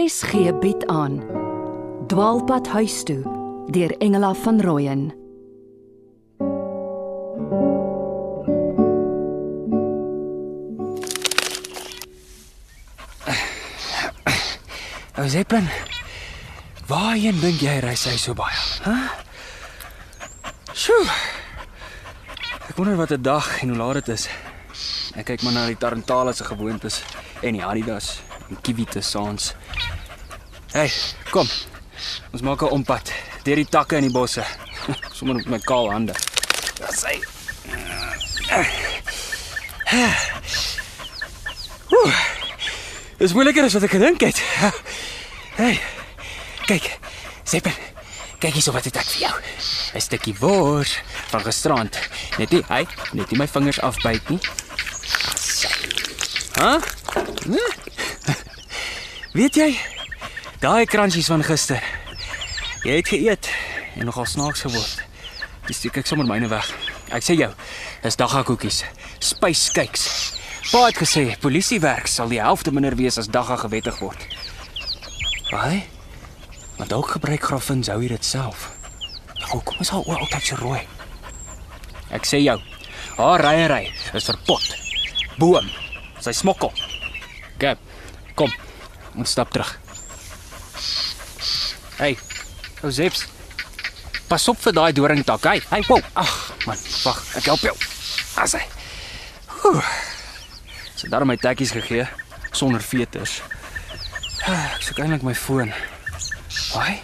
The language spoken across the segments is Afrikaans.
RSG bied aan Dwaalpad huis toe deur Engela van Rooyen Ou Zeppelin. Waarheen dink jy reis hy so baie? Hæ? Sjoe. Ek wonder wat 'n dag en hoe laat dit is. Ek kyk maar na die Tarantala se gewoontes en die Adidas en Kivite saans. Hey, kom. Ons maak 'n ompad deur die takke in die bosse. Sommige met my kaal hande. Daar sê. Oeh. Dis moeiliker as wat ek gedink het. Hey. Kyk. Seppen. Kyk hierso wat het ek vir jou. 'n Stukkie wors van gisterand. Net nie, hy, net nie my vingers afbyt nie. Hæ? Huh? Weet jy? Daai crunchies van gister. Jy het geëet en nogal snaaks geword. Dis steek ek sommer myne weg. Ek sê jou, dis dagga koekies. Spice cakes. Pa het gesê polisiewerk sal die helfte minder wees as dagga gewettig word. Wat? Maar dalk gebruik Grafin Zou dit self. Nou, kom ons al altyd so rooi. Ek sê jou, haar ryery is verpot. Boom. Sy smokkel. Gap. Kom. Ons stap terug. Hey. Ou Zeps. Pas op vir daai doringtak. Hey, hey, wow. Ag, man, wag, ek help jou. As hy. Sy het daar my tekkies gegee sonder veters. Ek soek eintlik my foon. Haai.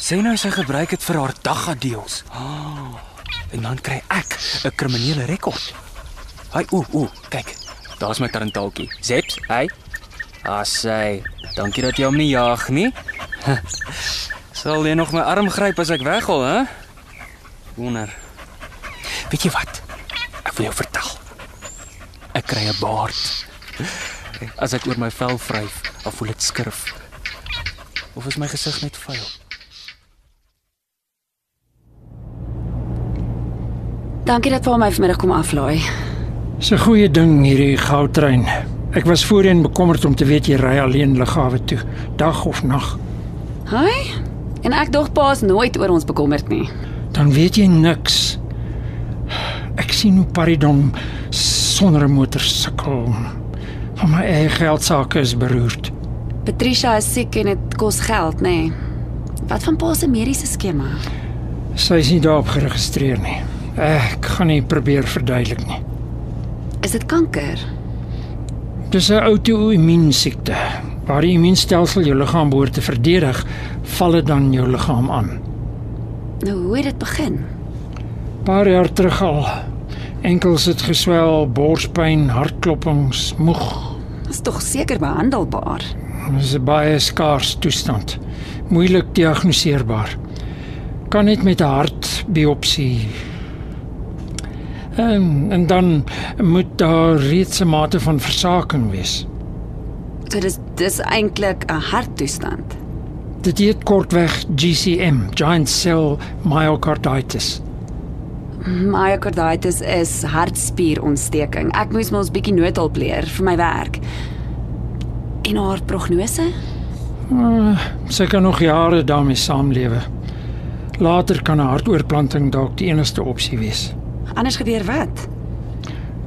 Sê nou sy gebruik dit vir haar dagga deals. Oh, en dan kry ek 'n kriminele rekord. Haai, ooh, ooh, kyk. Daar's my tarantaaltjie. Zeps, hey. Asai. Dankie dat jy hom nie jag nie. Sal jy nog my arm gryp as ek weghol, hè? Wonder. Weet jy wat? Ek wil jou vertel. Ek kry 'n baard. As ek oor my vel vryf, dan voel dit skurf. Of is my gesig net vuil? Dankie dat jy my vanmiddag kom aflaai. Dis 'n goeie ding hierdie goudtrein. Ek was voorheen bekommerd om te weet jy ry alleen lughawe toe, dag of nag. Hi. En ek dog pa's nooit oor ons bekommerd nie. Dan weet jy niks. Ek sien hoe Paridon sonder 'n motor sukkel. Van my eie geld sake is beroerd. Patricia is siek en dit kos geld, nê. Nee. Wat van pa se mediese skema? Sy is nie daarop geregistreer nie. Ek gaan nie probeer verduidelik nie. Is dit kanker? Dis 'n outoimmuun siekte waar die immuunstelsel jou liggaam behoort te verdedig, val dit dan jou liggaam aan. Nou hoe het dit begin? Paar jaar terug al. Enkels het geswel, borspyn, hartklopings, moeg. Dit is tog seker behandelbaar. Dit is 'n baie skaars toestand. Moeilik diagnoseerbaar. Kan net met 'n hartbiopsie. En en dan moet daar reeds 'n mate van versaking wees. So dis dis eintlik 'n harttoestand. Dit heet kortweg GCM, giant cell myocarditis. Myocarditis is hartspierontsteking. Ek moes mos bietjie noodhulp leer vir my werk. En haar prognose? Uh, sy kan nog jare daarmee saamlewe. Later kan 'n hartoortplanting dalk die enigste opsie wees. Anders gebeur wat?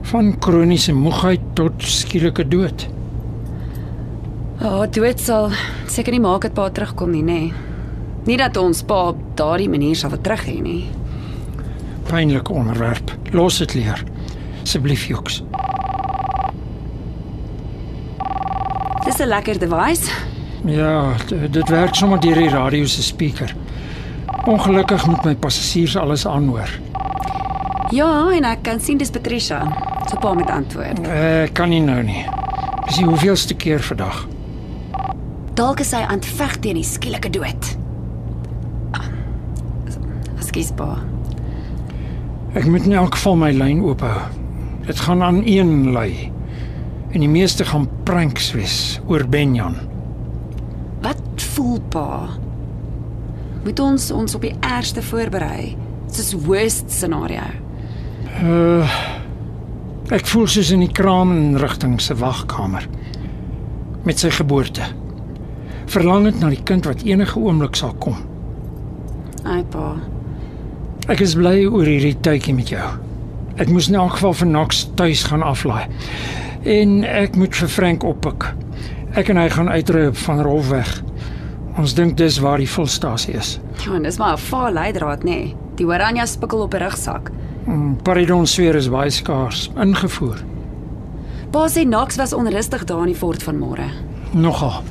Van kroniese moegheid tot skielike dood. Ja, oh, dood sal seker nie maak dat pa terugkom nie, nê. Nee. Nie dat ons pa op daardie manier sal terug hê nie. Pynlike onderwerp. Los dit leer. Asseblief, Joks. Dis 'n lekker device. Ja, dit werk sommer deur die radio se speaker. Ongelukkig moet my passasiers alles aanhoor. Ja, en ek kan sien dis Patricia. So pa met antwoord. Ek kan nie nou nie. Dis die hoeveelste keer vandag. Dalk is hy aan het veg teen die skielike dood. Ekskuus pa. Ek moet in elk geval my lyn oop hou. Dit gaan aan een lui. En die meeste gaan pranks wees oor Benjan. Wat voel pa? Moet ons ons op die ergste voorberei? Soos worst scenario. Uh ek voel soos in die kraaminrigting se wagkamer met sy geboorte. Verlangend na die kind wat enige oomblik sal kom. Ai pa. Ek is bly oor hierdie tydjie met jou. Ek moes in elk geval vir Knox tuis gaan aflaai. En ek moet vir Frank oppik. Ek en hy gaan uitry op van Rolfweg. Ons dink dis waar die volstasie is. Ja, en dis maar 'n vaal leidraad nê. Nee. Die Oranje spikkel op 'n rugsak. Mm, Paridon sweer is baie skaars ingevoer. Pa sê Knox was onrustig daar in die fort vanmôre. Nogal.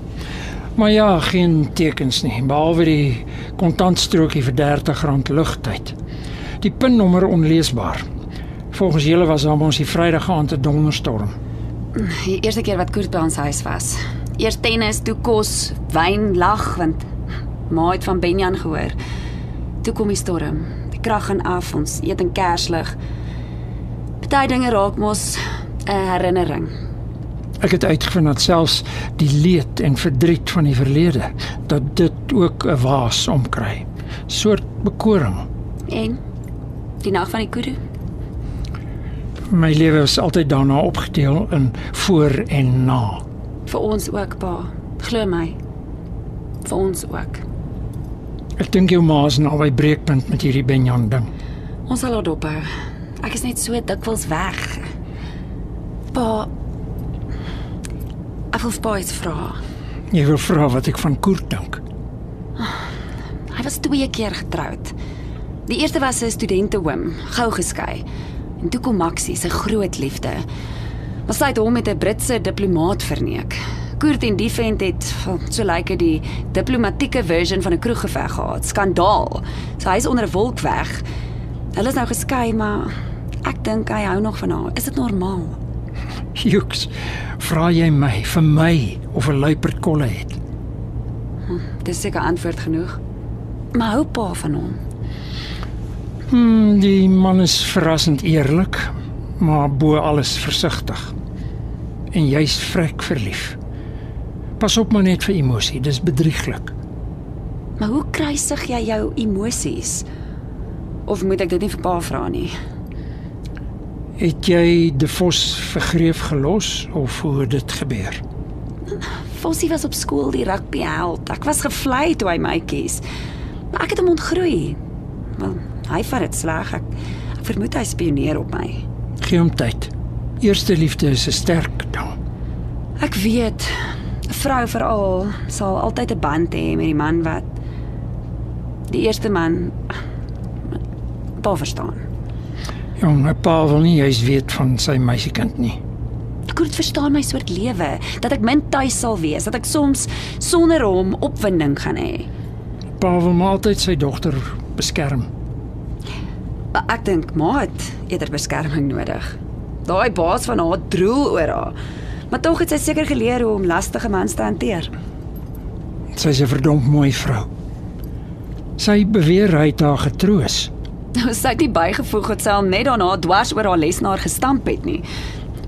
Maar ja, geen tekens nie, behalwe die kontantstrokie vir R30 lugtyd. Die pinnommer onleesbaar. Volgens julle was daar ons die Vrydag aand 'n donderstorm. Die eerste keer wat Koert by ons huis was. Eers tennis, toe kos, wyn, lag want ma het van Benjan gehoor. Toe kom die storm. Die krag gaan af, ons eet in kerslig. Party dinge raak mos 'n herinnering. Ek het uitgevind dat selfs die leed en verdriet van die verlede dat dit ook 'n waas omkry. Soort bekoring. En die nag van die kudu. My lewe is altyd daarna opgedeel in voor en na. Vir ons ook, pa. Glo my. Vir ons ook. Ek dink jou ma is naby breekpunt met hierdie Benjan ding. Ons sal haar dophou. Ek is net so dikwels weg. Pa. Wil vir pa iets vra. Jy wil vra wat ek van Koert dink. Hy was twee keer getroud. Die eerste was 'n studenteoom, gou geskei. En toe kom Maxie, sy groot liefde. Maar sy het hom met 'n Britse diplomaat verneek. Koert en die vent het so lyk dit die diplomatieke version van 'n kroeggeveg gehad. Skandaal. So hy's onder 'n wolk weg. Hulle is nou geskei, maar ek dink hy hou nog van haar. Is dit normaal? Jux, vra jy my vir my of 'n luiperd kolle het? Dis seker antwoord genoeg. Maar hou pa van hom. Hmm, die man is verrassend eerlik, maar bo alles versigtig. En jy's vrek verlief. Pas op maar net vir emosie, dis bedrieglik. Maar hoe kruisig jy jou emosies? Of moet ek dit nie vir pa vra nie? Het jy die vos vergreef gelos of hoe het dit gebeur? Fossie was op skool die rugbyheld. Ek was gevlei toe hy my kies. Maar ek het hom ontgroei. Wel, hy vat dit sleg. Ek, ek vermoed hy spioneer op my. Gee hom tyd. Eerste liefde is 'n sterk ding. Ek weet 'n vrou veral sal altyd 'n band hê met die man wat die eerste man pa verstaan. Jong, my pa wil nie juis weet van sy meisiekind nie. Ek dit verstaan my soort lewe, dat ek min tuis sal wees, dat ek soms sonder hom opwinding gaan hê. Pa wil maar altyd sy dogter beskerm. Maar ek dink ma het eerder beskerming nodig. Daai baas van haar droel oor haar. Maar tog het sy seker geleer hoe om lastige mans te hanteer. Sy's 'n verdomp mooi vrou. Sy beweer hy het haar getroos. Nou sy het nie bygevoeg dat sy hom net daarna dwars oor haar lesenaar gestamp het nie.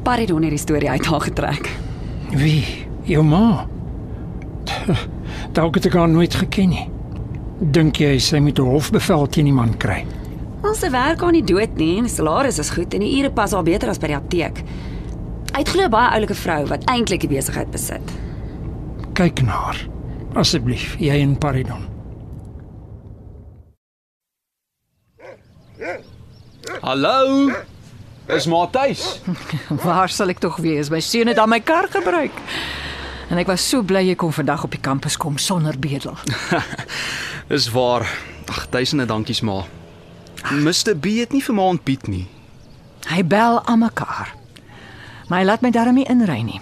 Paridon het die storie uit haar getrek. Wie? Jou ma. Dalk het ek haar nooit geken nie. Dink jy sy moet 'n hofbevel teen die man kry? Ons se werk aan nie dood nie en die salaris is goed en die ure pas al beter as by die apteek. Hy het glo baie oulike vrou wat eintlik die besigheid besit. Kyk na haar. Asseblief, jy en Paridon. Hallo. Is maar tuis. Waar sal ek tog wees? My seun het aan my kar gebruik. En ek was so bly jy kon vandag op die kampus kom sonder bedel. Dis waar. Ag, duisende dankies ma. Mr B het nie vir my ontbied nie. Hy bel aan mekaar. Maar hy laat my daarmee inry nie.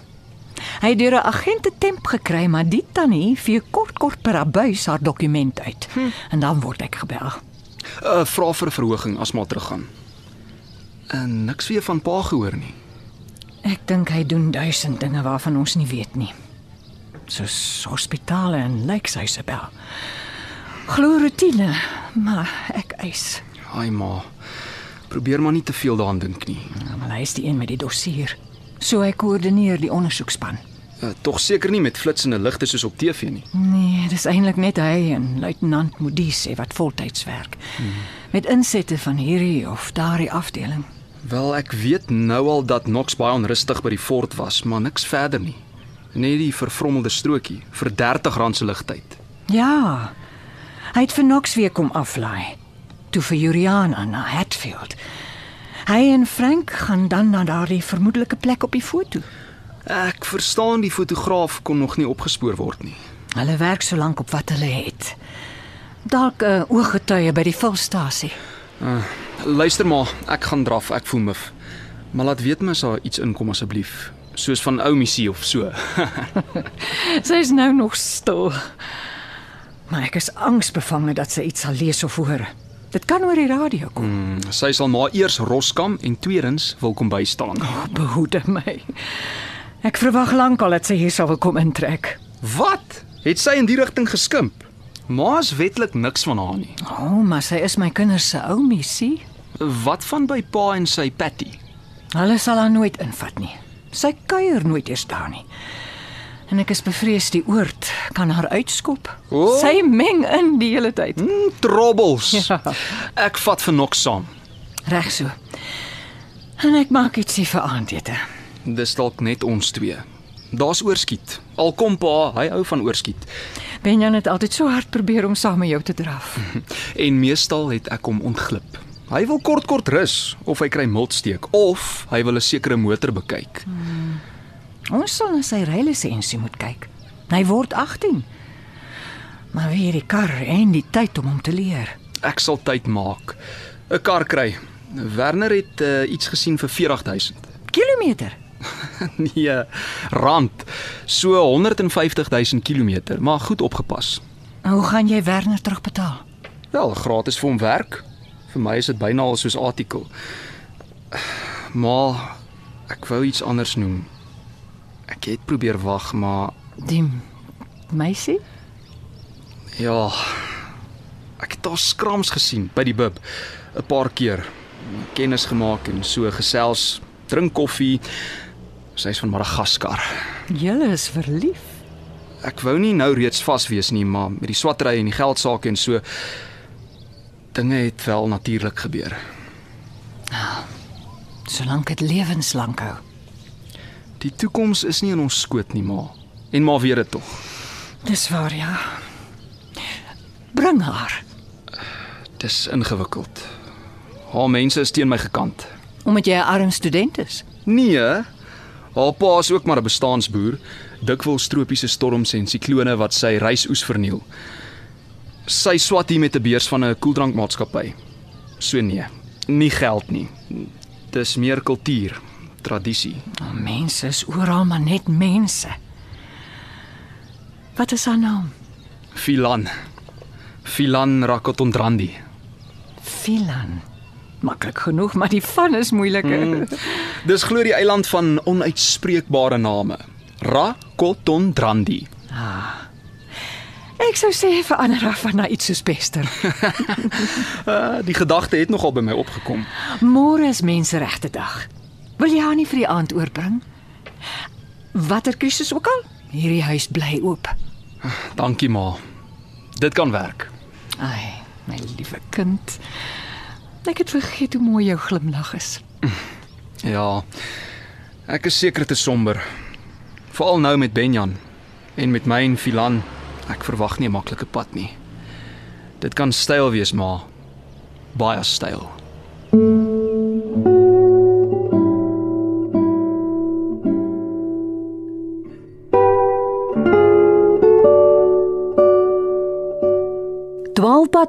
Hy het deur 'n agent 'n temp gekry, maar die tannie vee kort kort per abuis haar dokument uit. Hm. En dan word ek gebel. 'n uh, Vra vir 'n verhoging as maar teruggaan. En niks weer van pa gehoor nie. Ek dink hy doen duisend dinge waarvan ons nie weet nie. Soos hospitale en lykshuise bel. Glo rutine, maar ek eis. Ai ma. Probeer maar nie te veel daaraan dink nie. Nou, maar hy is die een met die dossier. So hy koördineer die ondersoekspan. Uh, Tog seker nie met flitsende ligte soos op TV nie. Nee, dis eintlik net hy en luitenant Modise wat voltyds werk. Hmm. Met insette van hierdie of daardie afdeling. Wel, ek weet nou al dat Knox baie onrustig by die fort was, maar niks verder nie. Net die vervrommelde strokie vir R30 se ligtyd. Ja. Hy het vir Knox weer kom aflaai. Toe vir Juliana na Hatfield. Hy en Frank gaan dan na daardie vermoedelike plek op die foto. Ek verstaan die fotograaf kon nog nie opgespoor word nie. Hulle werk so lank op wat hulle het. Dalk 'n uh, ooggetuie by die volstasie. Luister maar, ek gaan draf, ek voel mif. Maar laat weet my as daar iets inkom asseblief, soos van ou missie of so. Sy is nou nog stil. Maar ek is angsbevange dat sy iets sal lees of hoor. Dit kan oor die radio kom. Hmm, sy sal maar eers roskam en tweedens wil kom bystaan. Oh, behoede my. Ek verwag lankal dat sy hier sal wil kom intrek. Wat? Het sy in die rigting geskimp? Ma's wetlik niks van haar nie. O, oh, maar sy is my kinders se ou missie. Wat van by pa en sy Patty? Hulle sal haar nooit invat nie. Sy kuier nooit eers daar nie. En ek is bevrees die oord kan haar uitskop. O. Sy meng in die hele tyd. Hmm, trobbels. Ja. Ek vat vir Nok saam. Reg so. En ek maak ietsie vir aandete. Dis dalk net ons twee. Daar's oorskiet. Al kom pa, hy hou van oorskiet. Benjan het altyd so hard probeer om saam met jou te draf. En meestal het ek hom ontglip. Hy wil kort kort rus of hy kry miltsteek of hy wil 'n sekere motor bekyk. Ons sal na sy rylisensie moet kyk. Hy word 18. Maar weer die kar en die tyd om hom te leer. Ek sal tyd maak. 'n Kar kry. Werner het uh, iets gesien vir 40000. Kilometer. Nee, rand. So 150000 km, maar goed opgepas. Hoe gaan jy Werner terugbetaal? Wel, gratis vir hom werk. Vir my is dit byna al soos artikel. Maar ek wou iets anders noem. Ek het probeer wag, maar Die meisie? ja, ek het haar skrams gesien by die bib 'n paar keer. Kennis gemaak en so gesels, drink koffie. Sy's van Madagaskar. Julle is verlief. Ek wou nie nou reeds vas wees nie, maar met die swattery en die geldsaake en so dinge het wel natuurlik gebeur. Solank dit lewenslank hou. Die toekoms is nie in ons skoot nie, ma. En maar weet dit tog. Dis waar ja. Bring haar Dis ingewikkeld. Haar mense is teen my gekant. omdat jy 'n arm student is. Nee, haar pa is ook maar 'n bestaansboer, dikwels tropiese storms en siklone wat sy rysoes verniel. Sy swat hier met 'n beurs van 'n koeldrankmaatskappy. So nee, nie geld nie. Dis meer kultuur, tradisie. Oh, mense is oral maar net mense. Wat is haar naam? Filan. Filan Rakotondrandi. Filan. Maklik genoeg, maar die van is moeiliker. Mm. Dis glo die eiland van onuitspreekbare name. Rakotondrandi. Ek sou sê verander haar van na iets soos Bester. Uh, die gedagte het nogal by my opgekom. Môre is menseregte dag. Wil jy haar nie vir die aand oorbring? Watter krisis ook al, hierdie huis bly oop. Dankie ma. Dit kan werk. Ai, my liewe kind. Ek het vergeet hoe mooi jou glimlag is. Ja. Ek is seker te somber. Veral nou met Benjan en met my en Filan. Ek verwag nie 'n maklike pad nie. Dit kan styl wees, maar baie styl.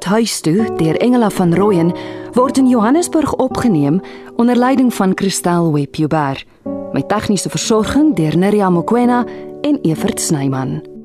Huis toe deur Engela van Rooyen word in Johannesburg opgeneem onder leiding van Christel Webjuber met tegniese versorging deur Neriya Mkwena en Evert Snyman.